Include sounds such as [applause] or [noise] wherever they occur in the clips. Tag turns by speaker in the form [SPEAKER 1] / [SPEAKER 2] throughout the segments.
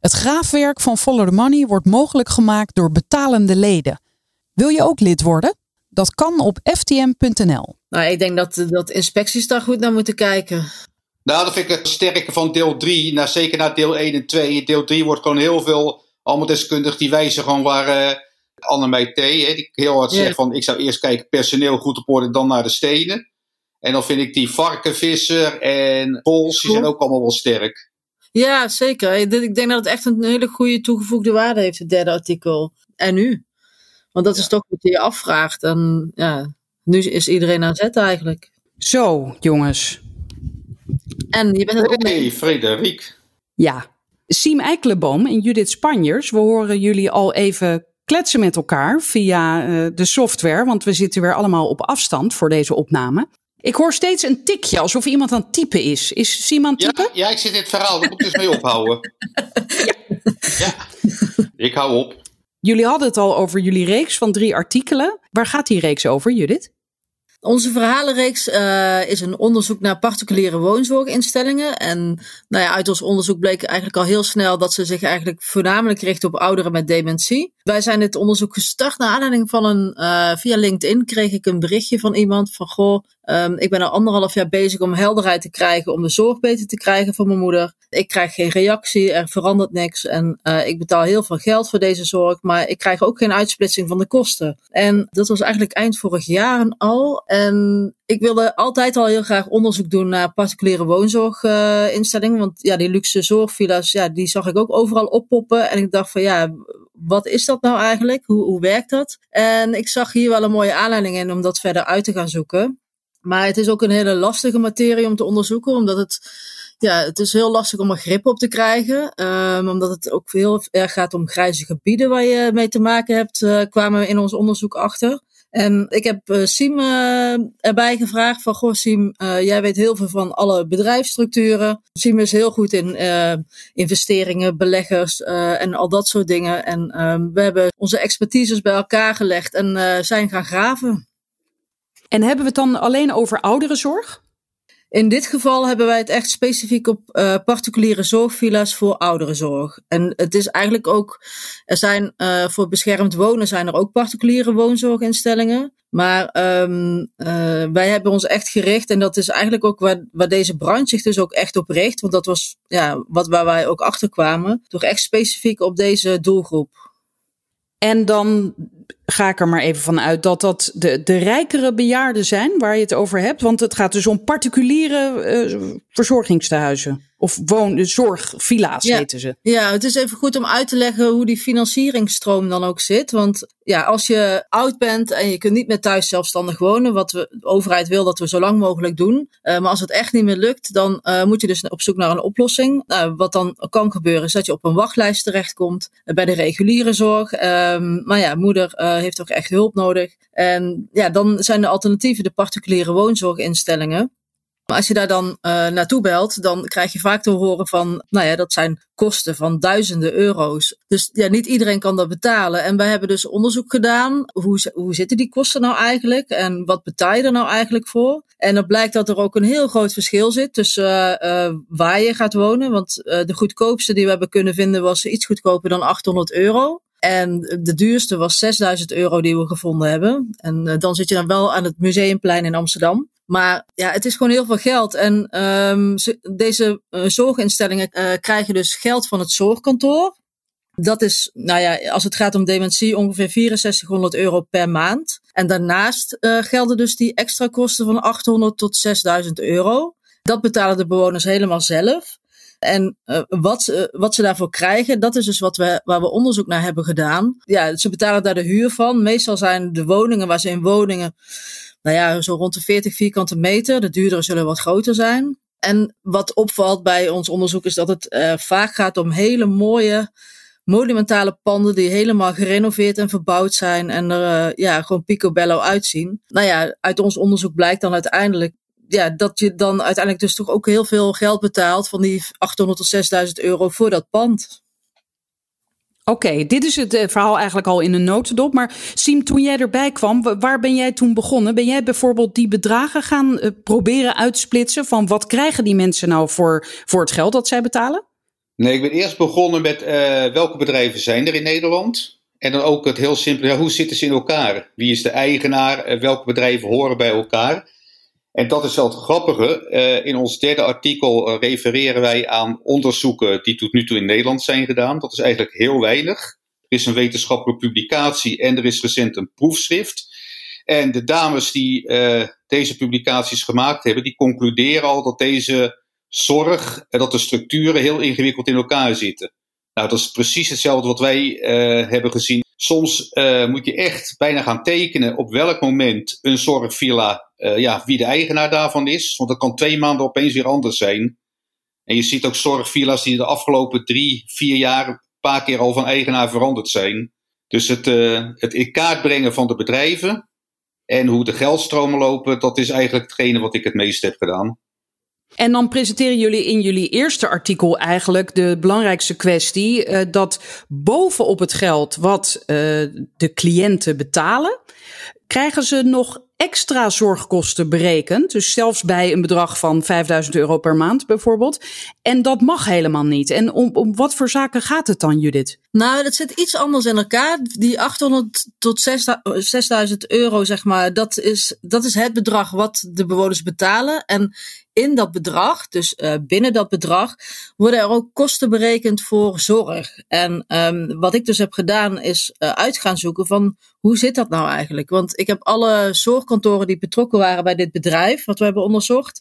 [SPEAKER 1] Het graafwerk van Follow the Money wordt mogelijk gemaakt door betalende leden. Wil je ook lid worden? Dat kan op ftm.nl.
[SPEAKER 2] Nou, ik denk dat, dat inspecties daar goed naar moeten kijken.
[SPEAKER 3] Nou, dat vind ik het sterke van deel 3. Nou, zeker na deel 1 en 2. In deel 3 wordt gewoon heel veel, allemaal deskundigen die wijzen gewoon waar uh, Annemij T. Hè, die heel hard
[SPEAKER 2] Ja.
[SPEAKER 3] zegt van, ik zou eerst kijken personeel goed op orde, dan naar de stenen. En dan vind ik die varkenvisser en pols, die zijn ook allemaal wel sterk.
[SPEAKER 2] Ja, zeker. Ik denk- dat het echt een hele goede toegevoegde waarde heeft, het derde artikel. En nu? Want dat is toch wat je je afvraagt. En ja, nu is iedereen aan zet eigenlijk.
[SPEAKER 1] Zo, jongens.
[SPEAKER 2] En je bent het ook
[SPEAKER 3] Hey, Frederik.
[SPEAKER 1] Ja, Siem Eikelenboom en Judith Spanjers, we horen jullie al even kletsen met elkaar via eh, de software, want we zitten weer allemaal op afstand voor deze opname. Ik hoor steeds een tikje, alsof iemand aan het typen is. Is Siem aan het
[SPEAKER 3] Ja,
[SPEAKER 1] typen?
[SPEAKER 3] ja, ik zit in het verhaal, daar moet ik dus mee ophouden. [laughs] Ja, ik hou op.
[SPEAKER 1] Jullie hadden het al over jullie reeks van drie artikelen. Waar gaat die reeks over, Judith?
[SPEAKER 2] Onze verhalenreeks eh, is een onderzoek naar particuliere woonzorginstellingen. En nou ja, uit ons onderzoek bleek eigenlijk al heel snel dat ze zich eigenlijk voornamelijk richten op ouderen met dementie. Wij zijn dit onderzoek gestart naar aanleiding van een, eh, via LinkedIn kreeg ik een berichtje van iemand van goh, ehm, ik ben al anderhalf jaar bezig om helderheid te krijgen, om de zorg beter te krijgen voor mijn moeder. Ik krijg geen reactie, er verandert niks en eh, ik betaal heel veel geld voor deze zorg, maar ik krijg ook geen uitsplitsing van de kosten. En dat was eigenlijk eind vorig jaar al. En ik wilde altijd al heel graag onderzoek doen naar particuliere woonzorginstellingen. want ja, die luxe zorgvilla's, ja, die zag ik ook overal oppoppen. En ik dacht van ja, wat is dat nou eigenlijk? Hoe, hoe werkt dat? En ik zag hier wel een mooie aanleiding in om dat verder uit te gaan zoeken. Maar het is ook een hele lastige materie om te onderzoeken, omdat het, ja, het is heel lastig om er grip op te krijgen. Ehm, omdat het ook heel erg gaat om grijze gebieden waar je mee te maken hebt, eh, kwamen we in ons onderzoek achter. En ik heb uh, Siem uh, erbij gevraagd van, goh Siem, jij weet heel veel van alle bedrijfsstructuren. Siem is heel goed in investeringen, beleggers en al dat soort dingen. En um, we hebben onze expertises bij elkaar gelegd en zijn gaan graven.
[SPEAKER 1] En hebben we het dan alleen over ouderenzorg?
[SPEAKER 2] In dit geval hebben wij het echt specifiek op uh, particuliere zorgvilla's voor ouderenzorg. En het is eigenlijk ook, er zijn uh, voor beschermd wonen zijn er ook particuliere woonzorginstellingen. Maar um, uh, wij hebben ons echt gericht, en dat is eigenlijk ook waar, waar deze branche zich dus ook echt op richt. Want dat was ja, wat waar wij ook achter kwamen. Toch echt specifiek op deze doelgroep.
[SPEAKER 1] En dan ga ik er maar even van uit dat dat de, de rijkere bejaarden zijn waar je het over hebt. Want het gaat dus om particuliere uh, verzorgingstehuizen. Of woon, zorgvilla's
[SPEAKER 2] ja.
[SPEAKER 1] heten ze.
[SPEAKER 2] Ja, het is even goed om uit te leggen hoe die financieringstroom dan ook zit. Want ja, als je oud bent en je kunt niet meer thuis zelfstandig wonen, wat we, de overheid wil dat we zo lang mogelijk doen. Uh, maar als het echt niet meer lukt, dan uh, moet je dus op zoek naar een oplossing. Nou, wat dan kan gebeuren is dat je op een wachtlijst terechtkomt bij de reguliere zorg. Um, maar ja, moeder heeft toch echt hulp nodig. En ja, dan zijn de alternatieven de particuliere woonzorginstellingen. Maar als je daar dan uh, naartoe belt, dan krijg je vaak te horen van, nou ja, dat zijn kosten van duizenden euro's. Dus ja, niet iedereen kan dat betalen. En wij hebben dus onderzoek gedaan. Hoe, hoe zitten die kosten nou eigenlijk? En wat betaal je er nou eigenlijk voor? En dan blijkt dat er ook een heel groot verschil zit tussen uh, waar je gaat wonen. Want de goedkoopste die we hebben kunnen vinden was iets goedkoper dan 800 euro. En de duurste was 6000 euro die we gevonden hebben. En uh, dan zit je dan wel aan het Museumplein in Amsterdam. Maar ja, het is gewoon heel veel geld. En um, deze uh, zorginstellingen uh, krijgen dus geld van het zorgkantoor. Dat is, nou ja, als het gaat om dementie, ongeveer 6400 euro per maand. En daarnaast gelden dus die extra kosten van 800 tot 6000 euro. Dat betalen de bewoners helemaal zelf. En uh, wat, uh, wat ze daarvoor krijgen, dat is dus wat we, waar we onderzoek naar hebben gedaan. Ja, ze betalen daar de huur van. Meestal zijn de woningen waar ze in woningen, nou ja, zo rond de 40 vierkante meter. De duurdere zullen wat groter zijn. En wat opvalt bij ons onderzoek is dat het uh, vaak gaat om hele mooie monumentale panden die helemaal gerenoveerd en verbouwd zijn en er ja, gewoon picobello uitzien. Nou ja, uit ons onderzoek blijkt dan uiteindelijk ja, dat je dan uiteindelijk dus toch ook heel veel geld betaalt van die 800 tot 6000 euro voor dat pand.
[SPEAKER 1] Oké, dit is het eh, verhaal eigenlijk al in een notendop. Maar Siem, toen jij erbij kwam, waar ben jij toen begonnen? Ben jij bijvoorbeeld die bedragen gaan uh, proberen uitsplitsen van wat krijgen die mensen nou voor, voor het geld dat zij betalen?
[SPEAKER 3] Nee, ik ben eerst begonnen met uh, welke bedrijven zijn er in Nederland? En dan ook het heel simpele, ja, hoe zitten ze in elkaar? Wie is de eigenaar? welke bedrijven horen bij elkaar? En dat is wel het grappige. Uh, in ons derde artikel uh, refereren wij aan onderzoeken die tot nu toe in Nederland zijn gedaan. Dat is eigenlijk heel weinig. Er is een wetenschappelijke publicatie en er is recent een proefschrift. En de dames die uh, deze publicaties gemaakt hebben, die concluderen al dat deze zorg en dat de structuren heel ingewikkeld in elkaar zitten. Nou, dat is precies hetzelfde wat wij hebben gezien. Soms moet je echt bijna gaan tekenen op welk moment een zorgvilla uh, ja, wie de eigenaar daarvan is. Want dat kan twee maanden opeens weer anders zijn. En je ziet ook zorgvilla's die de afgelopen drie, vier jaar een paar keer al van eigenaar veranderd zijn. Dus het, uh, het in kaart brengen van de bedrijven en hoe de geldstromen lopen, dat is eigenlijk hetgene wat ik het meest heb gedaan.
[SPEAKER 1] En dan presenteren jullie in jullie eerste artikel eigenlijk de belangrijkste kwestie: uh, dat bovenop het geld wat uh, de cliënten betalen, krijgen ze nog extra zorgkosten berekend. Dus zelfs bij een bedrag van 5000 euro per maand bijvoorbeeld. En dat mag helemaal niet. En om, om wat voor zaken gaat het dan, Judith?
[SPEAKER 2] Nou, dat zit iets anders in elkaar. Die 800 tot 6000 euro, zeg maar, dat is, dat is het bedrag wat de bewoners betalen. En in dat bedrag, dus uh, binnen dat bedrag, worden er ook kosten berekend voor zorg. En um, wat ik dus heb gedaan is uh, uit gaan zoeken van hoe zit dat nou eigenlijk? Want ik heb alle zorgkantoren die betrokken waren bij dit bedrijf, wat we hebben onderzocht,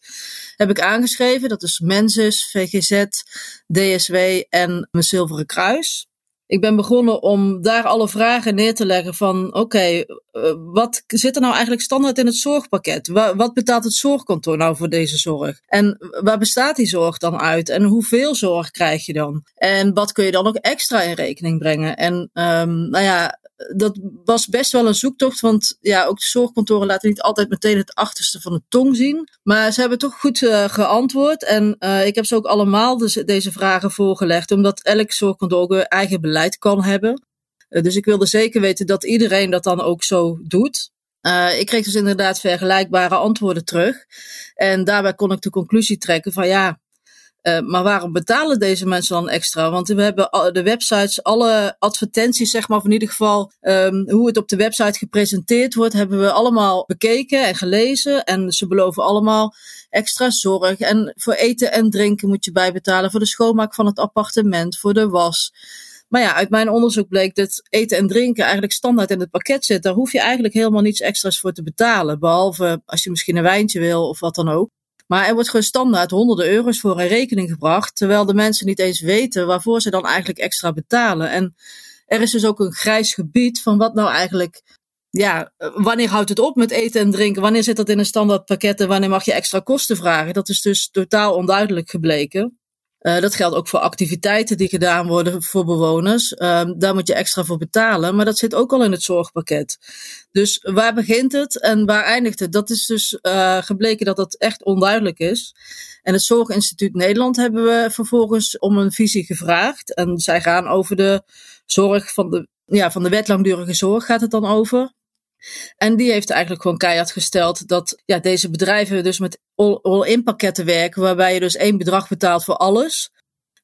[SPEAKER 2] heb ik aangeschreven. Dat is Mensis, VGZ, DSW en mijn Zilveren Kruis ik ben begonnen om daar alle vragen neer te leggen van oké, eh, wat zit er nou eigenlijk standaard in het zorgpakket? Wa wat betaalt het zorgkantoor nou voor deze zorg? En waar bestaat die zorg dan uit? En hoeveel zorg krijg je dan? En wat kun je dan ook extra in rekening brengen? En um, nou ja, dat was best wel een zoektocht, want ja, ook de zorgkantoren laten niet altijd meteen het achterste van de tong zien. Maar ze hebben toch goed uh, geantwoord en uh, ik heb ze ook allemaal dus deze vragen voorgelegd, omdat elk zorgkantoor ook eigen beleid kan hebben. Uh, dus ik wilde zeker weten dat iedereen dat dan ook zo doet. ik kreeg dus inderdaad vergelijkbare antwoorden terug. En daarbij kon ik de conclusie trekken van ja, uh, maar waarom betalen deze mensen dan extra? Want we hebben de websites, alle advertenties, zeg maar, of in ieder geval um, hoe het op de website gepresenteerd wordt, hebben we allemaal bekeken en gelezen. En ze beloven allemaal extra zorg. En voor eten en drinken moet je bijbetalen, voor de schoonmaak van het appartement, voor de was. Maar ja, uit mijn onderzoek bleek dat eten en drinken eigenlijk standaard in het pakket zit. Daar hoef je eigenlijk helemaal niets extra's voor te betalen. Behalve als je misschien een wijntje wil of wat dan ook. Maar er wordt gewoon standaard honderden euro's voor een rekening gebracht, terwijl de mensen niet eens weten waarvoor ze dan eigenlijk extra betalen. En er is dus ook een grijs gebied van wat nou eigenlijk, ja, wanneer houdt het op met eten en drinken? Wanneer zit dat in een standaard pakket en wanneer mag je extra kosten vragen? Dat is dus totaal onduidelijk gebleken. Uh, dat geldt ook voor activiteiten die gedaan worden voor bewoners. Uh, daar moet je extra voor betalen, maar dat zit ook al in het zorgpakket. Dus waar begint het en waar eindigt het? Dat is dus uh, gebleken dat dat echt onduidelijk is. En het Zorginstituut Nederland hebben we vervolgens om een visie gevraagd. En zij gaan over de zorg van de, ja, van de wet langdurige zorg gaat het dan over. En die heeft eigenlijk gewoon keihard gesteld dat ja, deze bedrijven dus met all-in pakketten werken, waarbij je dus één bedrag betaalt voor alles.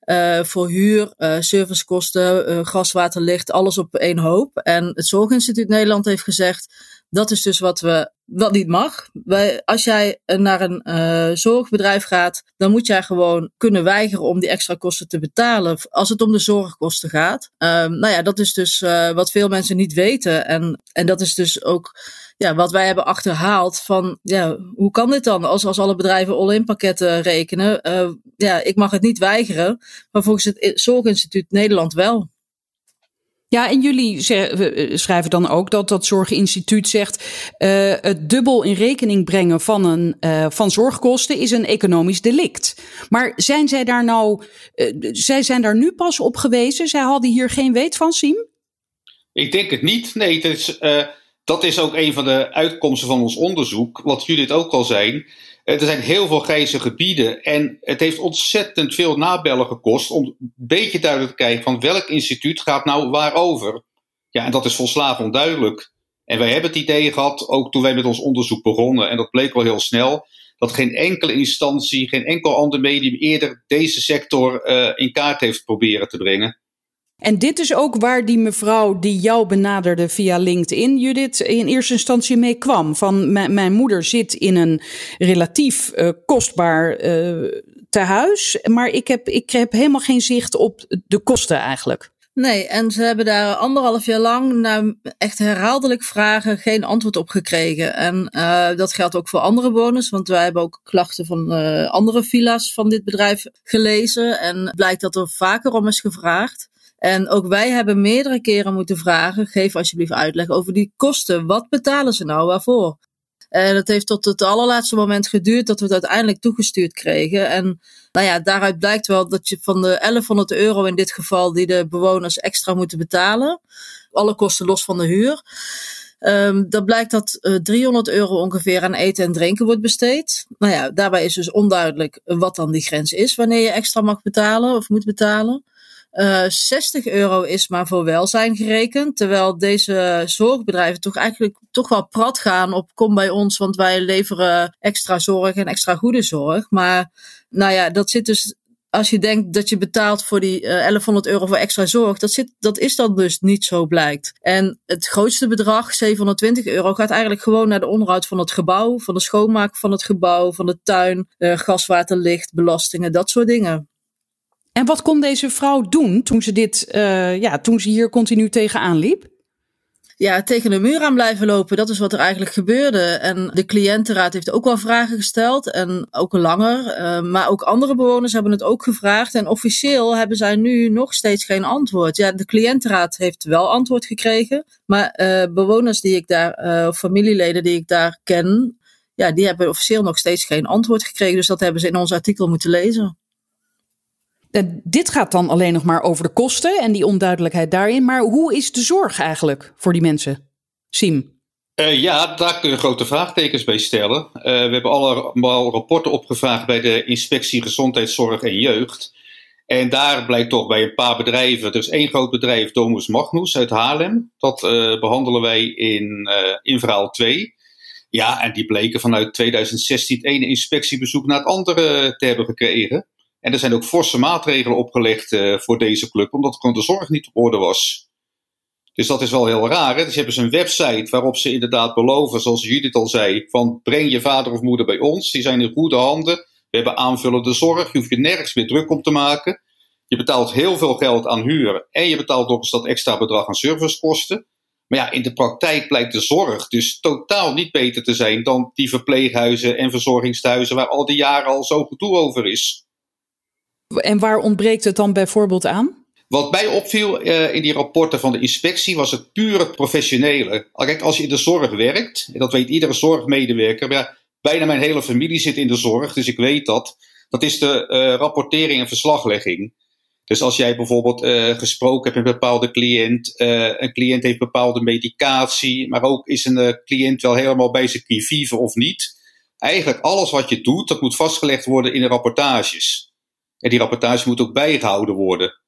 [SPEAKER 2] Uh, voor huur, uh, servicekosten, uh, gas, water, licht, alles op één hoop. En het Zorginstituut Nederland heeft gezegd: dat is dus wat we wat niet mag. Wij, als jij naar een zorgbedrijf gaat, dan moet jij gewoon kunnen weigeren om die extra kosten te betalen als het om de zorgkosten gaat. Um, nou ja, dat is dus wat veel mensen niet weten. En, en dat is dus ook ja, wat wij hebben achterhaald van ja, hoe kan dit dan als, als alle bedrijven all-in pakketten rekenen? Uh, ja, ik mag het niet weigeren, maar volgens het Zorginstituut Nederland wel.
[SPEAKER 1] Ja, en jullie schrijven dan ook dat dat Zorginstituut zegt: uh, het dubbel in rekening brengen van, een, uh, van zorgkosten is een economisch delict. Maar zijn zij daar nou, uh, zij zijn daar nu pas op gewezen? Zij hadden hier geen weet van, Siem?
[SPEAKER 3] Ik denk het niet. Nee, het is, dat is ook een van de uitkomsten van ons onderzoek. Wat Judith ook al zei. Er zijn heel veel grijze gebieden en het heeft ontzettend veel nabellen gekost om een beetje duidelijk te kijken van welk instituut gaat nou waarover. Ja, en dat is volslagen onduidelijk. En wij hebben het idee gehad, ook toen wij met ons onderzoek begonnen, en dat bleek wel heel snel, dat geen enkele instantie, geen enkel ander medium eerder deze sector uh, in kaart heeft proberen te brengen.
[SPEAKER 1] En dit is ook waar die mevrouw die jou benaderde via LinkedIn, Judith, in eerste instantie mee kwam. Van mijn moeder zit in een relatief uh, kostbaar uh, tehuis, maar ik heb, ik heb helemaal geen zicht op de kosten eigenlijk.
[SPEAKER 2] Nee, en ze hebben daar anderhalf jaar lang na echt herhaaldelijk vragen geen antwoord op gekregen. En uh, dat geldt ook voor andere bewoners, want wij hebben ook klachten van andere villa's van dit bedrijf gelezen. En blijkt dat er vaker om is gevraagd. En ook wij hebben meerdere keren moeten vragen: geef alsjeblieft uitleg over die kosten. Wat betalen ze nou waarvoor? En het heeft tot het allerlaatste moment geduurd dat we het uiteindelijk toegestuurd kregen. En nou ja, daaruit blijkt wel dat je van de 1100 euro in dit geval die de bewoners extra moeten betalen, alle kosten los van de huur. Um, dan blijkt dat uh, eh, 300 euro ongeveer aan eten en drinken wordt besteed. Nou ja, daarbij is dus onduidelijk wat dan die grens is wanneer je extra mag betalen of moet betalen. Uh, eh, 60 euro is maar voor welzijn gerekend. Terwijl deze zorgbedrijven toch eigenlijk toch wel prat gaan op kom bij ons, want wij leveren extra zorg en extra goede zorg. Maar nou ja, dat zit dus. Als je denkt dat je betaalt voor die uh, eh, 1100 euro voor extra zorg, dat, zit, dat is dan dus niet zo blijkt. En het grootste bedrag, 720 euro, gaat eigenlijk gewoon naar de onderhoud van het gebouw, van de schoonmaak van het gebouw, van de tuin, uh, gas, water, licht, belastingen, dat soort dingen.
[SPEAKER 1] En wat kon deze vrouw doen toen ze, dit, uh, ja, toen ze hier continu tegenaan liep?
[SPEAKER 2] Ja, tegen de muur aan blijven lopen. Dat is wat er eigenlijk gebeurde. En de cliëntenraad heeft ook wel vragen gesteld. En ook langer. Uh, maar ook andere bewoners hebben het ook gevraagd. En officieel hebben zij nu nog steeds geen antwoord. Ja, de cliëntenraad heeft wel antwoord gekregen. Maar uh, bewoners die ik daar, of familieleden die ik daar ken. Ja, die hebben officieel nog steeds geen antwoord gekregen. Dus dat hebben ze in ons artikel moeten lezen.
[SPEAKER 1] En dit gaat dan alleen nog maar over de kosten en die onduidelijkheid daarin. Maar hoe is de zorg eigenlijk voor die mensen? Siem.
[SPEAKER 3] Uh, ja, daar kun je grote vraagtekens bij stellen. Uh, we hebben allemaal rapporten opgevraagd bij de Inspectie Gezondheidszorg en Jeugd. En daar blijkt toch bij een paar bedrijven, is één groot bedrijf, Domus Magnus uit Haarlem. Dat behandelen wij in, in verhaal 2. Ja, en die bleken vanuit 2016 het ene inspectiebezoek naar het andere te hebben gekregen. En er zijn ook forse maatregelen opgelegd uh, voor deze club, omdat de zorg niet op orde was. Dus dat is wel heel raar. Hè? Dus hebben ze een website waarop ze inderdaad beloven, zoals Judith al zei, van breng je vader of moeder bij ons. Die zijn in goede handen. We hebben aanvullende zorg. Je hoeft je nergens meer druk om te maken. Je betaalt heel veel geld aan huur en je betaalt nog eens dat extra bedrag aan servicekosten. Maar ja, in de praktijk blijkt de zorg dus totaal niet beter te zijn dan die verpleeghuizen en verzorgingstehuizen waar al die jaren al zo gedoe over is.
[SPEAKER 1] En waar ontbreekt het dan bijvoorbeeld aan?
[SPEAKER 3] Wat mij opviel uh, in die rapporten van de inspectie was het pure professionele. Kijk, als je in de zorg werkt, en dat weet iedere zorgmedewerker, bijna mijn hele familie zit in de zorg, dus ik weet dat. Dat is de uh, rapportering en verslaglegging. Dus als jij bijvoorbeeld uh, gesproken hebt met een bepaalde cliënt, een cliënt heeft bepaalde medicatie, maar ook is een cliënt wel helemaal bij zijn kivive of niet. Eigenlijk alles wat je doet, dat moet vastgelegd worden in de rapportages. En die rapportage moet ook bijgehouden worden.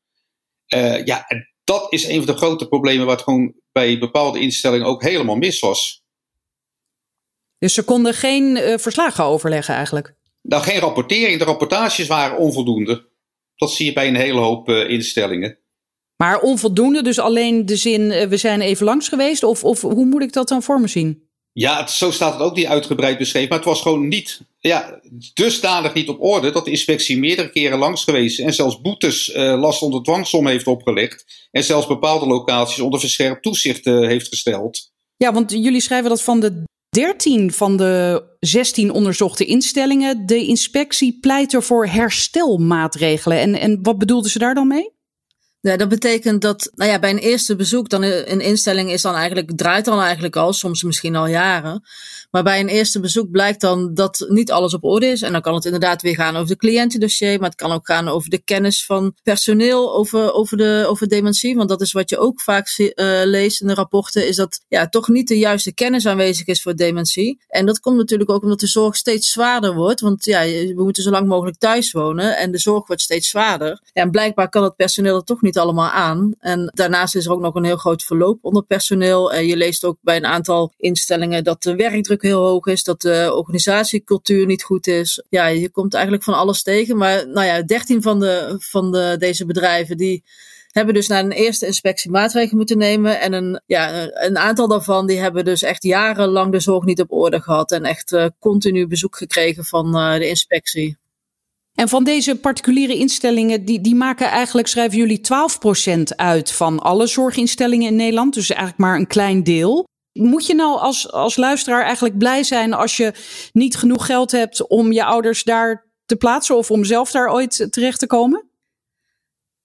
[SPEAKER 3] Uh, ja, en dat is een van de grote problemen wat gewoon bij bepaalde instellingen ook helemaal mis was.
[SPEAKER 1] Dus ze konden geen uh, verslagen overleggen eigenlijk?
[SPEAKER 3] Nou, geen rapportering. De rapportages waren onvoldoende. Dat zie je bij een hele hoop uh, instellingen.
[SPEAKER 1] Maar onvoldoende, dus alleen de zin we zijn even langs geweest? Of, of hoe moet ik dat dan voor me zien?
[SPEAKER 3] Ja, zo staat het ook niet uitgebreid beschreven. Maar het was gewoon niet, ja, dusdanig niet op orde dat de inspectie meerdere keren langs geweest en zelfs boetes uh, last onder dwangsom heeft opgelegd. En zelfs bepaalde locaties onder verscherpt toezicht uh, heeft gesteld.
[SPEAKER 1] Ja, want jullie schrijven dat van de 13 van de 16 onderzochte instellingen de inspectie pleit er voor herstelmaatregelen. En, en wat bedoelden ze daar dan mee?
[SPEAKER 2] Ja, dat betekent dat nou ja, bij een eerste bezoek, dan een instelling is dan eigenlijk, draait dan eigenlijk al, soms misschien al jaren. Maar bij een eerste bezoek blijkt dan dat niet alles op orde is. En dan kan het inderdaad weer gaan over de cliëntendossier, maar het kan ook gaan over de kennis van personeel over, over, de, over dementie. Want dat is wat je ook vaak uh, leest in de rapporten, is dat ja, toch niet de juiste kennis aanwezig is voor dementie. En dat komt natuurlijk ook omdat de zorg steeds zwaarder wordt. Want ja, we moeten zo lang mogelijk thuis wonen en de zorg wordt steeds zwaarder. En blijkbaar kan het personeel er toch niet allemaal aan. En daarnaast is er ook nog een heel groot verloop onder personeel. En je leest ook bij een aantal instellingen dat de werkdruk heel hoog is, dat de organisatiecultuur niet goed is. Ja, je komt eigenlijk van alles tegen. Maar nou ja, 13 van, de, van de, deze bedrijven die hebben dus naar een eerste inspectie maatregelen moeten nemen. En een, ja, een aantal daarvan die hebben dus echt jarenlang de zorg niet op orde gehad. En echt uh, continu bezoek gekregen van uh, de inspectie.
[SPEAKER 1] En van deze particuliere instellingen, die, die maken eigenlijk, schrijven jullie, 12% uit van alle zorginstellingen in Nederland. Dus eigenlijk maar een klein deel. Moet je nou als, als luisteraar eigenlijk blij zijn als je niet genoeg geld hebt om je ouders daar te plaatsen of om zelf daar ooit terecht te komen?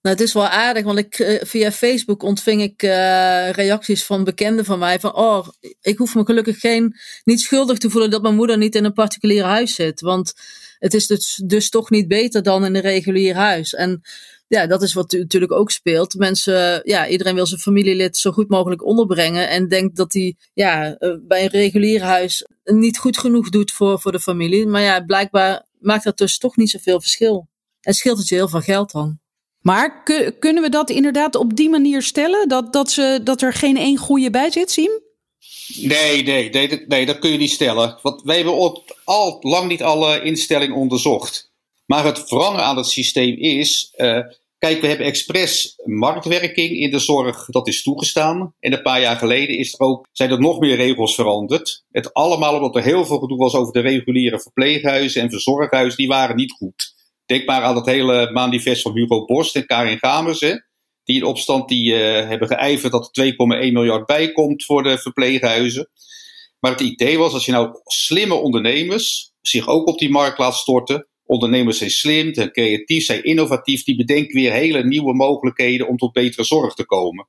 [SPEAKER 2] Nou, het is wel aardig, want ik, eh, via Facebook ontving ik uh, reacties van bekenden van mij van, oh, ik hoef me gelukkig geen, niet schuldig te voelen dat mijn moeder niet in een particulier huis zit. Want het is dus, dus toch niet beter dan in een regulier huis. En ja, dat is wat natuurlijk ook speelt. Mensen, ja, iedereen wil zijn familielid zo goed mogelijk onderbrengen. En denkt dat hij ja, eh, bij een regulier huis niet goed genoeg doet voor, voor de familie. Maar ja, blijkbaar maakt dat dus toch niet zoveel verschil. En scheelt het je heel veel geld dan.
[SPEAKER 1] Maar kunnen we dat inderdaad op die manier stellen? Dat, dat, ze, dat er geen één goede bij zit?
[SPEAKER 3] Nee, nee, nee, nee, dat kun je niet stellen. Want wij hebben al lang niet alle instellingen onderzocht. Maar het wrange aan het systeem is. Uh, kijk, we hebben expres marktwerking in de zorg, dat is toegestaan. En een paar jaar geleden is er ook, zijn er nog meer regels veranderd. Het allemaal omdat er heel veel gedoe was over de reguliere verpleeghuizen en verzorghuizen, die waren niet goed. Denk maar aan het hele manifest van Hugo Borst en Karin Gamers. Die in opstand die, uh, hebben geijverd dat er 2,1 miljard bij komt voor de verpleeghuizen. Maar het idee was, als je nou slimme ondernemers zich ook op die markt laat storten. Ondernemers zijn slim, zijn creatief, zijn innovatief. Die bedenken weer hele nieuwe mogelijkheden om tot betere zorg te komen.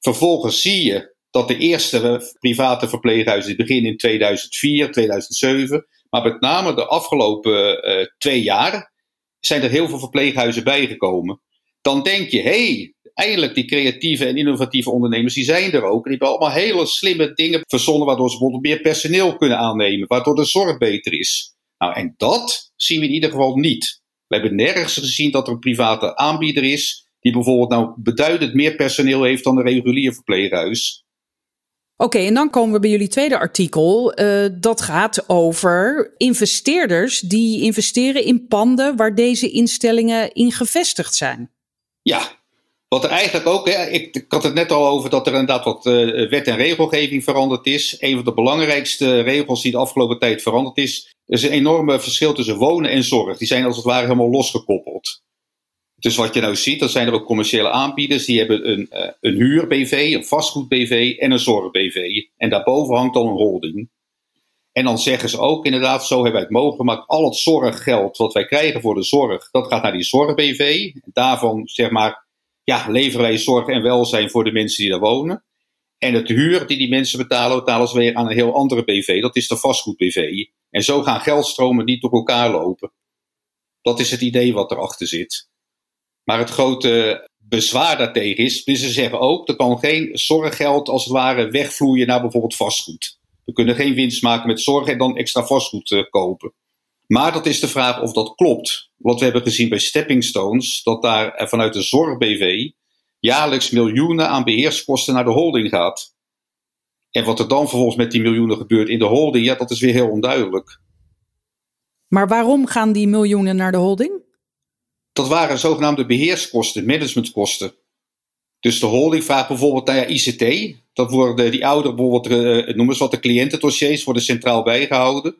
[SPEAKER 3] Vervolgens zie je dat de eerste private verpleeghuizen beginnen in 2004, 2007. Maar met name de afgelopen uh, twee jaar zijn er heel veel verpleeghuizen bijgekomen. Dan denk je, hey, eindelijk die creatieve en innovatieve ondernemers, die zijn er ook. En die hebben allemaal hele slimme dingen verzonnen, waardoor ze bijvoorbeeld meer personeel kunnen aannemen, waardoor de zorg beter is. Nou, en dat zien we in ieder geval niet. We hebben nergens gezien dat er een private aanbieder is, die bijvoorbeeld nou beduidend meer personeel heeft dan een regulier verpleeghuis.
[SPEAKER 1] Oké, en dan komen we bij jullie tweede artikel. Uh, dat gaat over investeerders die investeren in panden waar deze instellingen in gevestigd zijn.
[SPEAKER 3] Ja, wat er eigenlijk ook, hè, ik, had het net al over dat er inderdaad wat uh, wet en regelgeving veranderd is. Een van de belangrijkste regels die de afgelopen tijd veranderd is, is een enorme verschil tussen wonen en zorg. Die zijn als het ware helemaal losgekoppeld. Dus wat je nou ziet, dat zijn er ook commerciële aanbieders. Die hebben een, uh, een huur-BV, een vastgoed-BV en een zorg-BV. En daarboven hangt dan een holding. En dan zeggen ze ook inderdaad, zo hebben wij het mogelijk gemaakt. Al het zorggeld wat wij krijgen voor de zorg, dat gaat naar die zorg-BV. Daarvan, zeg maar, ja, leveren wij zorg en welzijn voor de mensen die daar wonen. En het huur die die mensen betalen, betalen ze weer aan een heel andere BV. Dat is de vastgoed-BV. En zo gaan geldstromen niet door elkaar lopen. Dat is het idee wat erachter zit. Maar het grote bezwaar daartegen is, dus ze zeggen ook, er kan geen zorggeld als het ware wegvloeien naar bijvoorbeeld vastgoed. We kunnen geen winst maken met zorg en dan extra vastgoed uh, kopen. Maar dat is de vraag of dat klopt. Wat we hebben gezien bij Stepping Stones, dat daar vanuit de zorg-BV jaarlijks miljoenen aan beheerskosten naar de holding gaat. En wat er dan vervolgens met die miljoenen gebeurt in de holding, ja, dat is weer heel onduidelijk.
[SPEAKER 1] Maar waarom gaan die miljoenen naar de holding?
[SPEAKER 3] dat waren zogenaamde beheerskosten, managementkosten. Dus de holding vraagt bijvoorbeeld naar ICT. Dat worden die oude, bijvoorbeeld, uh, noem eens wat, de cliëntendossiers worden centraal bijgehouden.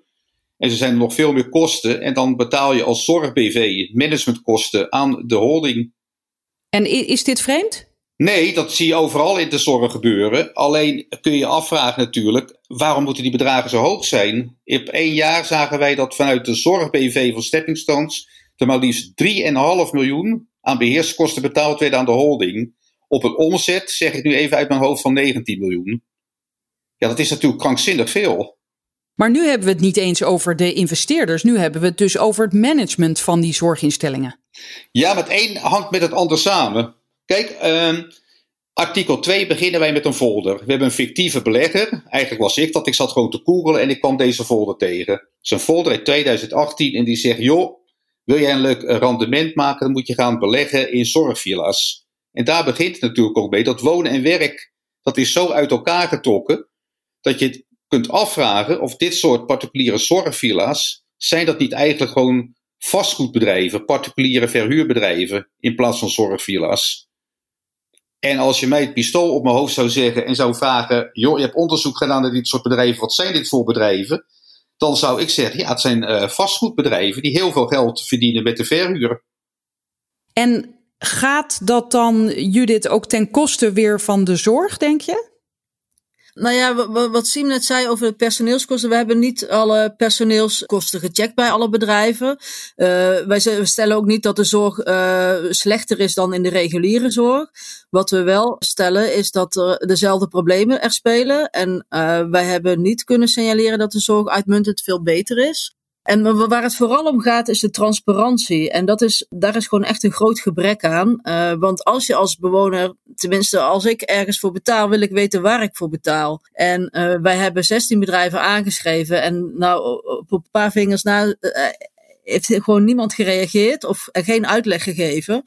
[SPEAKER 3] En er zijn nog veel meer kosten. En dan betaal je als zorg-BV managementkosten aan de holding.
[SPEAKER 1] En is dit vreemd?
[SPEAKER 3] Nee, dat zie je overal in de zorg gebeuren. Alleen kun je afvragen natuurlijk, waarom moeten die bedragen zo hoog zijn? In één jaar zagen wij dat vanuit de zorg-BV van Stepping Stones er maar liefst 3,5 miljoen aan beheerskosten betaald werden aan de holding. Op een omzet, zeg ik nu even uit mijn hoofd, van 19 miljoen. Ja, dat is natuurlijk krankzinnig veel.
[SPEAKER 1] Maar nu hebben we het niet eens over de investeerders. Nu hebben we het dus over het management van die zorginstellingen.
[SPEAKER 3] Ja, maar het een hangt met het ander samen. Kijk, ehm, artikel 2 beginnen wij met een folder. We hebben een fictieve belegger. Eigenlijk was ik dat. Ik zat gewoon te googlen en ik kwam deze folder tegen. Het is een folder uit 2018 en die zegt: joh, wil jij een leuk rendement maken, dan moet je gaan beleggen in zorgvilla's. En daar begint het natuurlijk ook mee. Dat wonen en werk, dat is zo uit elkaar getrokken, dat je kunt afvragen of dit soort particuliere zorgvilla's, zijn dat niet eigenlijk gewoon vastgoedbedrijven, particuliere verhuurbedrijven, in plaats van zorgvilla's? En als je mij het pistool op mijn hoofd zou zeggen en zou vragen, joh, je hebt onderzoek gedaan naar dit soort bedrijven, wat zijn dit voor bedrijven? Dan zou ik zeggen, ja, het zijn uh, vastgoedbedrijven die heel veel geld verdienen met de verhuur.
[SPEAKER 1] En gaat dat dan, Judith, ook ten koste weer van de zorg, denk je?
[SPEAKER 2] Nou ja, wat Siem net zei over de personeelskosten. We hebben niet alle personeelskosten gecheckt bij alle bedrijven. Uh, wij stellen ook niet dat de zorg uh, slechter is dan in de reguliere zorg. Wat we wel stellen is dat er dezelfde problemen er spelen. En uh, wij hebben niet kunnen signaleren dat de zorg uitmuntend veel beter is. En waar het vooral om gaat is de transparantie. En dat is, daar is gewoon echt een groot gebrek aan. Uh, want als je als bewoner, tenminste als ik ergens voor betaal, wil ik weten waar ik voor betaal. En uh, wij hebben 16 bedrijven aangeschreven. En nou, op een paar vingers na uh, heeft gewoon niemand gereageerd of geen uitleg gegeven.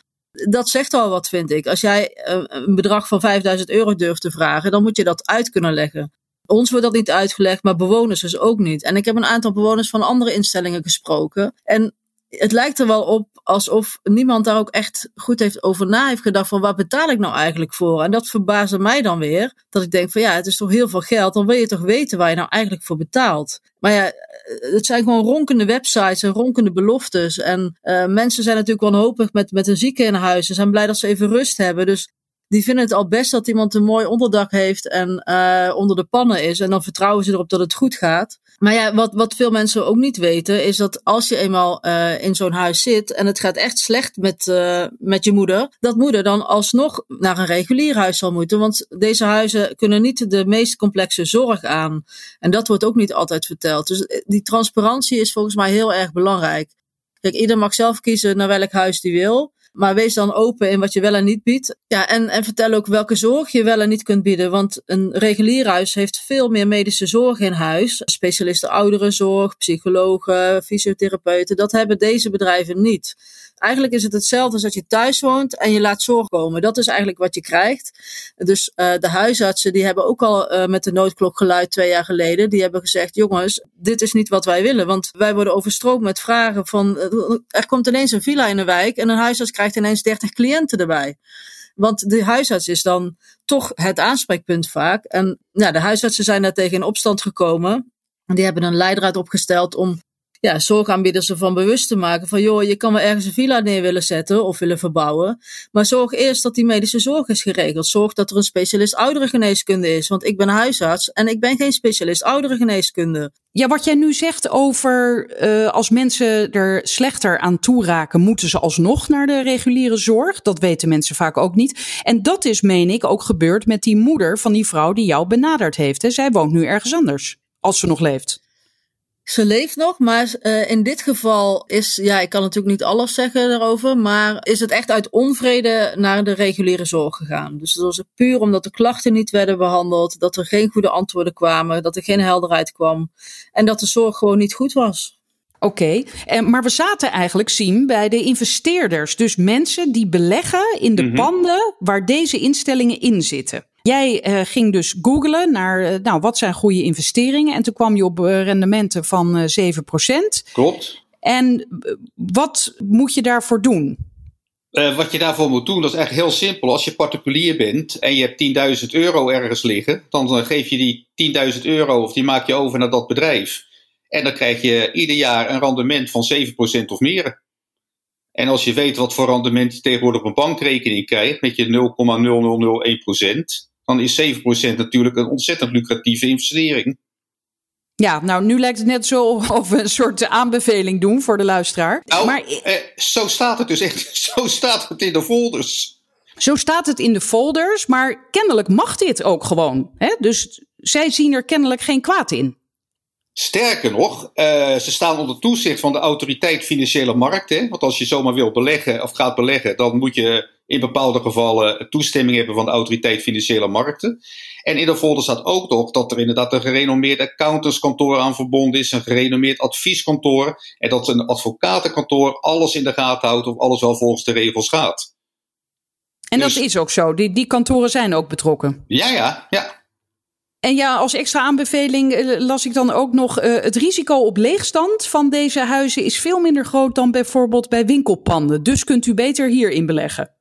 [SPEAKER 2] Dat zegt al wat, vind ik. Als jij een bedrag van 5000 euro durft te vragen, dan moet je dat uit kunnen leggen. Ons wordt dat niet uitgelegd, maar bewoners dus ook niet. En ik heb een aantal bewoners van andere instellingen gesproken. En het lijkt er wel op alsof niemand daar ook echt goed heeft over na heeft gedacht van waar betaal ik nou eigenlijk voor? En dat verbaasde mij dan weer. Dat ik denk van ja, het is toch heel veel geld. Dan wil je toch weten waar je nou eigenlijk voor betaalt. Maar ja, het zijn gewoon ronkende websites en ronkende beloftes. En uh, mensen zijn natuurlijk wanhopig met, met een zieke in huis. Ze zijn blij dat ze even rust hebben. Dus die vinden het al best dat iemand een mooi onderdak heeft en uh, onder de pannen is. En dan vertrouwen ze erop dat het goed gaat. Maar ja, wat, wat veel mensen ook niet weten, is dat als je eenmaal uh, in zo'n huis zit en het gaat echt slecht met, uh, met je moeder, dat moeder dan alsnog naar een regulier huis zal moeten. Want deze huizen kunnen niet de meest complexe zorg aan. En dat wordt ook niet altijd verteld. Dus die transparantie is volgens mij heel erg belangrijk. Kijk, ieder mag zelf kiezen naar welk huis die wil. Maar wees dan open in wat je wel en niet biedt. Ja, en, en vertel ook welke zorg je wel en niet kunt bieden. Want een regulier huis heeft veel meer medische zorg in huis. Specialisten ouderenzorg, psychologen, fysiotherapeuten. Dat hebben deze bedrijven niet. Eigenlijk is het hetzelfde als dat je thuis woont en je laat zorg komen. Dat is eigenlijk wat je krijgt. Dus uh, de huisartsen die hebben ook al uh, met de noodklok geluid twee jaar geleden. Die hebben gezegd, jongens, dit is niet wat wij willen. Want wij worden overstroomd met vragen van, uh, er komt ineens een villa in de wijk en een huisarts krijgt ineens 30 cliënten erbij. Want de huisarts is dan toch het aanspreekpunt vaak. En de huisartsen zijn daar tegen in opstand gekomen. Die hebben een leidraad opgesteld om ja, zorgaanbieders ervan bewust te maken van joh, je kan wel ergens een villa neer willen zetten of willen verbouwen. Maar zorg eerst dat die medische zorg is geregeld. Zorg dat er een specialist ouderengeneeskunde is. Want ik ben huisarts en ik ben geen specialist ouderengeneeskunde.
[SPEAKER 1] Ja, wat jij nu zegt over uh, als mensen er slechter aan toe raken, moeten ze alsnog naar de reguliere zorg. Dat weten mensen vaak ook niet. En dat is, meen ik, ook gebeurd met die moeder van die vrouw die jou benaderd heeft. Hè? Zij woont nu ergens anders, als ze nog leeft.
[SPEAKER 2] Ze leeft nog, maar uh, in dit geval is, ja, ik kan natuurlijk niet alles zeggen daarover, maar is het echt uit onvrede naar de reguliere zorg gegaan. Dus dat was puur omdat de klachten niet werden behandeld, dat er geen goede antwoorden kwamen, dat er geen helderheid kwam en dat de zorg gewoon niet goed was.
[SPEAKER 1] Oké, okay. maar we zaten eigenlijk, zien bij de investeerders. Dus mensen die beleggen in de mm -hmm. panden waar deze instellingen in zitten. Jij uh, ging dus googlen naar, uh, nou, wat zijn goede investeringen? En toen kwam je op uh, rendementen van 7%.
[SPEAKER 3] Klopt.
[SPEAKER 1] En wat moet je daarvoor doen?
[SPEAKER 3] wat je daarvoor moet doen, dat is echt heel simpel. Als je particulier bent en je hebt 10.000 euro ergens liggen, dan geef je die 10.000 euro of die maak je over naar dat bedrijf. En dan krijg je ieder jaar een rendement van 7% of meer. En als je weet wat voor rendement je tegenwoordig op een bankrekening krijgt, met je 0,0001%, dan is 7% natuurlijk een ontzettend lucratieve investering.
[SPEAKER 1] Ja, nou nu lijkt het net zo of we een soort aanbeveling doen voor de luisteraar.
[SPEAKER 3] Nou,
[SPEAKER 1] maar
[SPEAKER 3] eh, zo staat het dus echt. [laughs] Zo staat het in de folders.
[SPEAKER 1] Zo staat het in de folders, maar kennelijk mag dit ook gewoon. Hè? Dus zij zien er kennelijk geen kwaad in.
[SPEAKER 3] Sterker nog, uh, ze staan onder toezicht van de autoriteit financiële markten. Want als je zomaar wil beleggen of gaat beleggen, dan moet je in bepaalde gevallen toestemming hebben van de autoriteit financiële markten. En in de folder staat ook nog dat er inderdaad een gerenommeerd accountantskantoor aan verbonden is, een gerenommeerd advieskantoor. En dat een advocatenkantoor alles in de gaten houdt of alles wel volgens de regels gaat.
[SPEAKER 1] En dat dus- is ook zo. Die, die kantoren zijn ook betrokken.
[SPEAKER 3] Ja, ja, ja.
[SPEAKER 1] En ja, als extra aanbeveling eh, las ik dan ook nog: uh, het risico op leegstand van deze huizen is veel minder groot dan bijvoorbeeld bij winkelpanden. Dus kunt u beter hierin beleggen.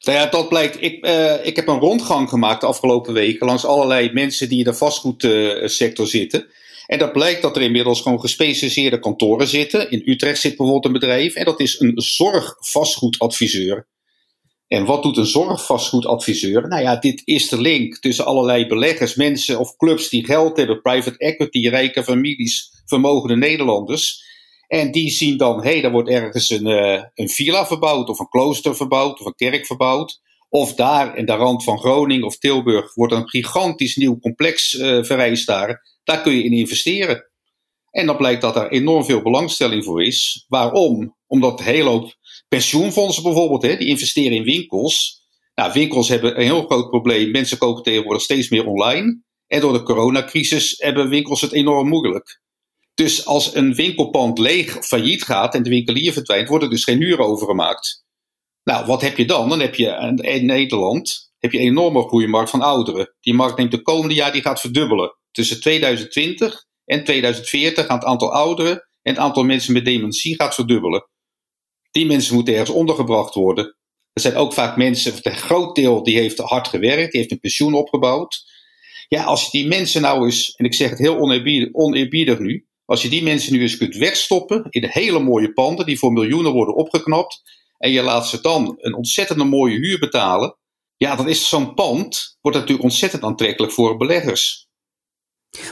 [SPEAKER 3] Nou ja, dat blijkt. Ik, uh, ik heb een rondgang gemaakt de afgelopen weken langs allerlei mensen die in de vastgoedsector zitten. En dat blijkt dat er inmiddels gewoon gespecialiseerde kantoren zitten. In Utrecht zit bijvoorbeeld een bedrijf en dat is een zorgvastgoedadviseur. En wat doet een zorgvastgoedadviseur? Nou ja, dit is de link tussen allerlei beleggers, mensen of clubs die geld hebben, private equity, rijke families, vermogende Nederlanders. En die zien dan, hé, hey, er wordt ergens een, uh, een villa verbouwd, of een klooster verbouwd, of een kerk verbouwd. Of daar in de rand van Groningen of Tilburg wordt een gigantisch nieuw complex uh, daar. Daar kun je in investeren. En dan blijkt dat er enorm veel belangstelling voor is. Waarom? Omdat een hele hoop pensioenfondsen bijvoorbeeld, hè, die investeren in winkels. Nou, winkels hebben een heel groot probleem. Mensen kopen tegenwoordig steeds meer online. En door de coronacrisis hebben winkels het enorm moeilijk. Dus als een winkelpand leeg failliet gaat en de winkelier verdwijnt, wordt er dus geen huur overgemaakt. Nou, wat heb je dan? Dan heb je in Nederland heb je een enorme groeimarkt van ouderen. Die markt neemt de komende jaar die gaat verdubbelen. Tussen 2020 en 2040 gaat het aantal ouderen en het aantal mensen met dementie gaat verdubbelen. Die mensen moeten ergens ondergebracht worden. Er zijn ook vaak mensen, een groot deel die heeft hard gewerkt, die heeft een pensioen opgebouwd. Ja, als je die mensen nou eens, en ik zeg het heel oneerbiedig, nu, als je die mensen nu eens kunt wegstoppen in hele mooie panden die voor miljoenen worden opgeknapt, en je laat ze dan een ontzettende mooie huur betalen, ja, dan is zo'n pand, wordt natuurlijk ontzettend aantrekkelijk voor beleggers.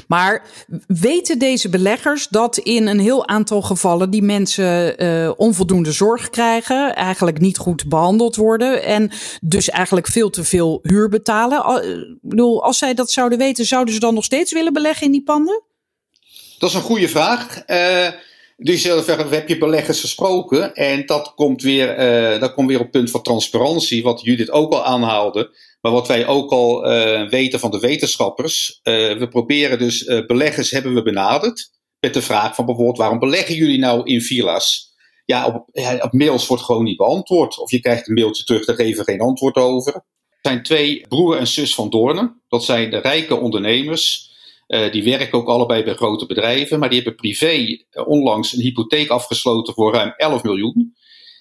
[SPEAKER 1] Maar weten deze beleggers dat in een heel aantal gevallen die mensen uh, onvoldoende zorg krijgen, eigenlijk niet goed behandeld worden en dus eigenlijk veel te veel huur betalen? Ik bedoel, als zij dat zouden weten, zouden ze dan nog steeds willen beleggen in die panden?
[SPEAKER 3] Dat is een goede vraag. Uh, dus heb je beleggers gesproken en dat komt weer, dat komt weer op het punt van transparantie, wat Judith ook al aanhaalde. Maar wat wij ook al uh, weten van de wetenschappers, uh, we proberen dus uh, beleggers hebben we benaderd met de vraag van bijvoorbeeld waarom beleggen jullie nou in villa's? Ja op, ja, op, mails wordt gewoon niet beantwoord. Of je krijgt een mailtje terug, daar geven we geen antwoord over. Er zijn twee broer en zus van Doornen. Dat zijn de rijke ondernemers. die werken ook allebei bij grote bedrijven, maar die hebben privé onlangs een hypotheek afgesloten voor ruim 11 miljoen.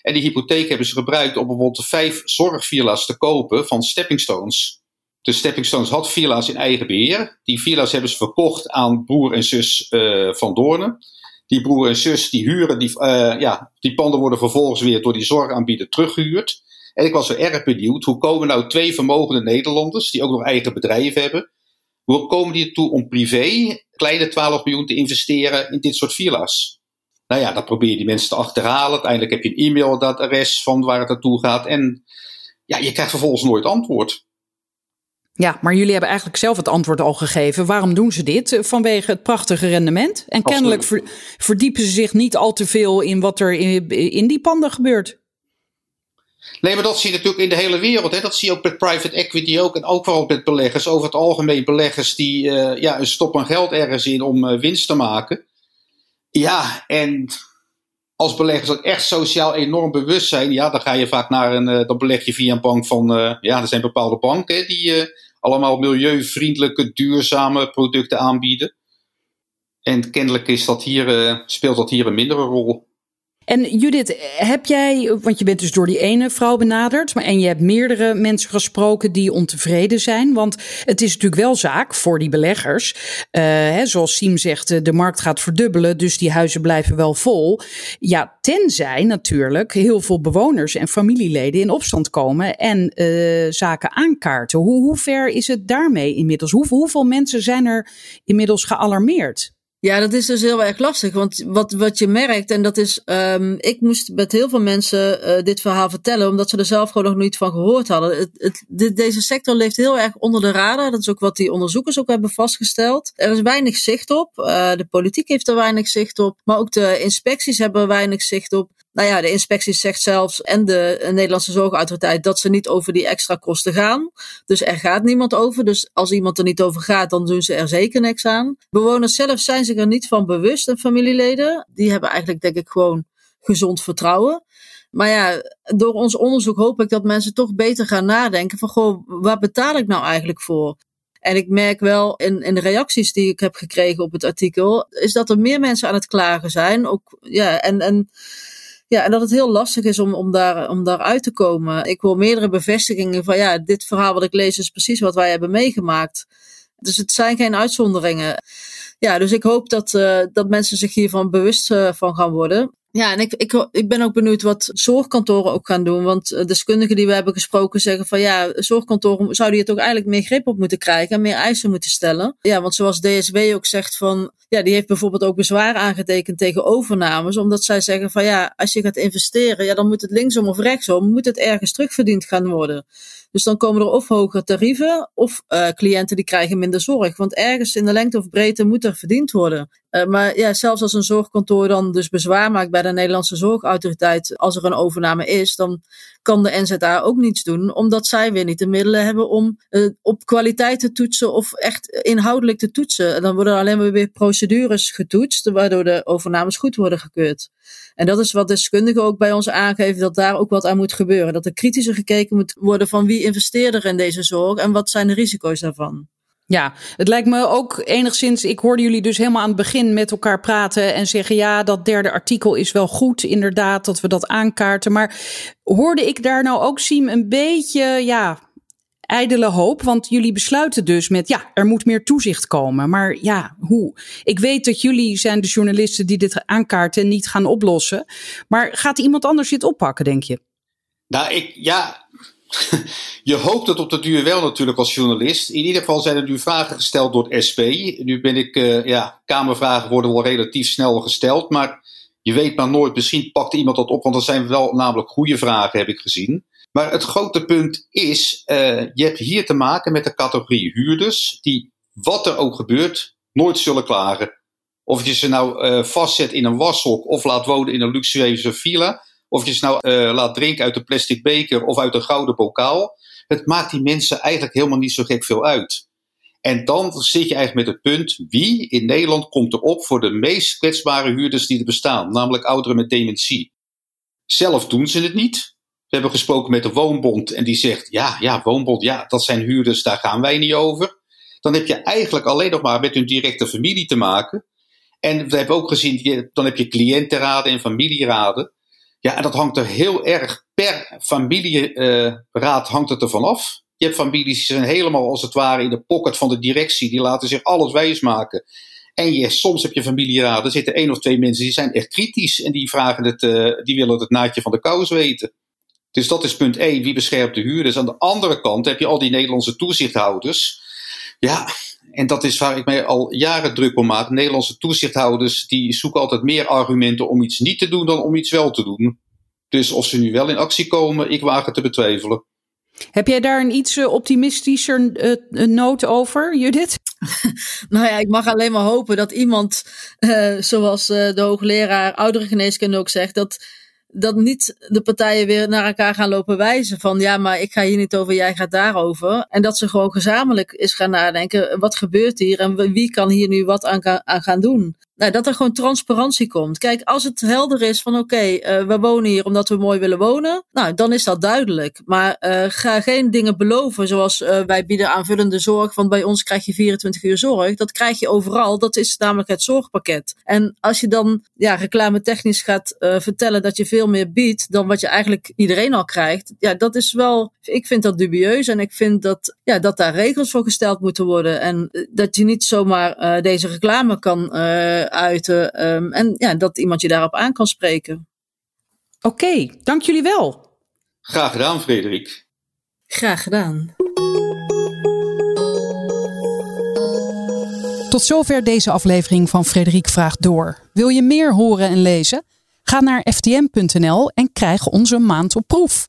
[SPEAKER 3] En die hypotheek hebben ze gebruikt om bijvoorbeeld vijf zorgvilla's te kopen van Stepping Stones. De Stepping Stones had villa's in eigen beheer. Die villa's hebben ze verkocht aan broer en zus uh, van Doornen. Die broer en zus die huren, die, uh, ja, die panden worden vervolgens weer door die zorgaanbieder teruggehuurd. En ik was er erg benieuwd, hoe komen nou twee vermogende Nederlanders, die ook nog eigen bedrijven hebben, hoe komen die ertoe om privé kleine 12 miljoen te investeren in dit soort villa's? Nou ja, dan probeer je die mensen te achterhalen. Uiteindelijk heb je een e-mailadres van waar het naartoe gaat. En ja, je krijgt vervolgens nooit antwoord.
[SPEAKER 1] Ja, maar jullie hebben eigenlijk zelf het antwoord al gegeven. Waarom doen ze dit? Vanwege het prachtige rendement. En kennelijk verdiepen ze zich niet al te veel in wat er in, in die panden gebeurt.
[SPEAKER 3] Nee, maar dat zie je natuurlijk in de hele wereld. Hè. Dat zie je ook met private equity ook. En ook vooral met beleggers. Over het algemeen beleggers die uh, ja, een stoppen geld ergens in om uh, winst te maken. Ja, en als beleggers ook echt sociaal enorm bewust zijn, ja, dan ga je vaak naar een, uh, dan beleg je via een bank van, uh, ja, er zijn bepaalde banken die uh, allemaal milieuvriendelijke, duurzame producten aanbieden. En kennelijk is dat hier, speelt dat hier een mindere rol.
[SPEAKER 1] En Judith, heb jij, want je bent dus door die ene vrouw benaderd, maar en je hebt meerdere mensen gesproken die ontevreden zijn. Want het is natuurlijk wel zaak voor die beleggers. Uh, hè, zoals Siem zegt, de markt gaat verdubbelen, dus die huizen blijven wel vol. Ja, tenzij natuurlijk heel veel bewoners en familieleden in opstand komen en uh, zaken aankaarten. Hoe, hoe ver is het daarmee inmiddels? Hoe, hoeveel mensen zijn er inmiddels gealarmeerd?
[SPEAKER 2] Ja, dat is dus heel erg lastig. Want wat, wat je merkt, en dat is, um, ik moest met heel veel mensen uh, dit verhaal vertellen, omdat ze er zelf gewoon nog niet van gehoord hadden. Het, het, de, deze sector leeft heel erg onder de radar. Dat is ook wat die onderzoekers ook hebben vastgesteld. Er is weinig zicht op. Uh, de politiek heeft er weinig zicht op. Maar ook de inspecties hebben er weinig zicht op. Nou ja, de inspectie zegt zelfs en de Nederlandse Zorgautoriteit dat ze niet over die extra kosten gaan. Dus er gaat niemand over. Dus als iemand er niet over gaat, dan doen ze er zeker niks aan. Bewoners zelf zijn zich er niet van bewust en familieleden. Die hebben eigenlijk denk ik gewoon gezond vertrouwen. Maar ja, door ons onderzoek hoop ik dat mensen toch beter gaan nadenken van goh, waar betaal ik nou eigenlijk voor? En ik merk wel in, in de reacties die ik heb gekregen op het artikel, is dat er meer mensen aan het klagen zijn. Ook, ja, en, en ja, en dat het heel lastig is om, om, daar, om daar uit te komen. Ik wil meerdere bevestigingen van ja, dit verhaal wat ik lees is precies wat wij hebben meegemaakt. Dus het zijn geen uitzonderingen. Ja, dus ik hoop dat, uh, dat mensen zich hiervan bewust uh, van gaan worden. Ja, en ik, ik, ik ben ook benieuwd wat zorgkantoren ook gaan doen. Want eh, deskundigen die we hebben gesproken zeggen van ja, zorgkantoren zouden hier toch eigenlijk meer grip op moeten krijgen en meer eisen moeten stellen. Ja, want zoals DSW ook zegt van, ja, die heeft bijvoorbeeld ook bezwaar aangetekend tegen overnames. Omdat zij zeggen van ja, als je gaat investeren, ja, dan moet het linksom of rechtsom, moet het ergens terugverdiend gaan worden. Dus dan komen er of hogere tarieven of uh, cliënten die krijgen minder zorg. Want ergens in de lengte of breedte moet er verdiend worden. Uh, maar ja, zelfs als een zorgkantoor dan dus bezwaar maakt bij de Nederlandse Zorgautoriteit als er een overname is, dan kan de NZA ook niets doen, omdat zij weer niet de middelen hebben om uh, op kwaliteit te toetsen of echt inhoudelijk te toetsen. En dan worden alleen weer procedures getoetst, waardoor de overnames goed worden gekeurd. En dat is wat deskundigen ook bij ons aangeven, dat daar ook wat aan moet gebeuren. Dat er kritischer gekeken moet worden van wie investeert er in deze zorg en wat zijn de risico's daarvan.
[SPEAKER 1] Ja, het lijkt me ook enigszins. Ik hoorde jullie dus helemaal aan het begin met elkaar praten en zeggen: ja, dat derde artikel is wel goed, inderdaad, dat we dat aankaarten. Maar hoorde ik daar nou ook, Siem, een beetje, ja, ijdele hoop? Want jullie besluiten dus met: ja, er moet meer toezicht komen. Maar ja, hoe? Ik weet dat jullie zijn de journalisten die dit aankaarten en niet gaan oplossen. Maar gaat iemand anders dit oppakken, denk je?
[SPEAKER 3] Nou, ik, ja, [laughs] je hoopt het op de duur wel natuurlijk als journalist. In ieder geval zijn er nu vragen gesteld door het SP. Nu ben ik, uh, ja, Kamervragen worden wel relatief snel gesteld. Maar je weet maar nooit, misschien pakt iemand dat op. Want dat zijn wel namelijk goede vragen, heb ik gezien. Maar het grote punt is, uh, je hebt hier te maken met de categorie huurders. Die, wat er ook gebeurt, nooit zullen klagen. Of je ze nou uh, vastzet in een washok of laat wonen in een luxueuze villa of je ze nou uh, laat drinken uit een plastic beker of uit een gouden bokaal. Het maakt die mensen eigenlijk helemaal niet zo gek veel uit. En dan zit je eigenlijk met het punt: wie in Nederland komt erop voor de meest kwetsbare huurders die er bestaan, namelijk ouderen met dementie? Zelf doen ze het niet. We hebben gesproken met de Woonbond en die zegt: ja, ja, Woonbond, ja, dat zijn huurders, daar gaan wij niet over. Dan heb je eigenlijk alleen nog maar met hun directe familie te maken. En we hebben ook gezien, dan heb je cliëntenraden en familieraden. Ja, en dat hangt er heel erg per familieraad hangt het ervan af. Je hebt families die zijn helemaal als het ware in de pocket van de directie. Die laten zich alles wijsmaken. En je, soms heb je familieraden, er zitten één of twee mensen die zijn echt kritisch. En die, vragen het, uh, die willen het naadje van de kous weten. Dus dat is punt één, wie beschermt de huurders. Aan de andere kant heb je al die Nederlandse toezichthouders. Ja, en dat is waar ik mij al jaren druk om maak. Nederlandse toezichthouders die zoeken altijd meer argumenten om iets niet te doen dan om iets wel te doen. Dus of ze nu wel in actie komen, ik waag het te betwijfelen.
[SPEAKER 1] Heb jij daar een iets eh, optimistischer uh, noot over, Judith? [laughs]
[SPEAKER 2] nou ja, ik mag alleen maar hopen dat iemand, uh, zoals de hoogleraar ouderengeneeskunde ook zegt, dat dat niet de partijen weer naar elkaar gaan lopen wijzen van ja, maar ik ga hier niet over, jij gaat daarover. En dat ze gewoon gezamenlijk is gaan nadenken, wat gebeurt hier en wie kan hier nu wat aan, aan gaan doen. Nou, dat er gewoon transparantie komt. Kijk, als het helder is van oké, uh, we wonen hier omdat we mooi willen wonen, nou, dan is dat duidelijk. Maar uh, ga geen dingen beloven zoals uh, wij bieden aanvullende zorg, want bij ons krijg je 24 uur zorg. Dat krijg je overal, dat is namelijk het zorgpakket. En als je dan ja, reclame technisch gaat vertellen dat je veel meer biedt dan wat je eigenlijk iedereen al krijgt, ja, dat is wel, ik vind dat dubieus en ik vind dat, ja, dat daar regels voor gesteld moeten worden. En dat je niet zomaar deze reclame kan uiten. Um, en ja, dat iemand je daarop aan kan spreken.
[SPEAKER 1] Oké, okay, dank jullie wel.
[SPEAKER 3] Graag gedaan, Frederik.
[SPEAKER 2] Graag gedaan.
[SPEAKER 1] Tot zover deze aflevering van Frederik Vraagt Door. Wil je meer horen en lezen? Ga naar ftm.nl en krijg onze maand op proef.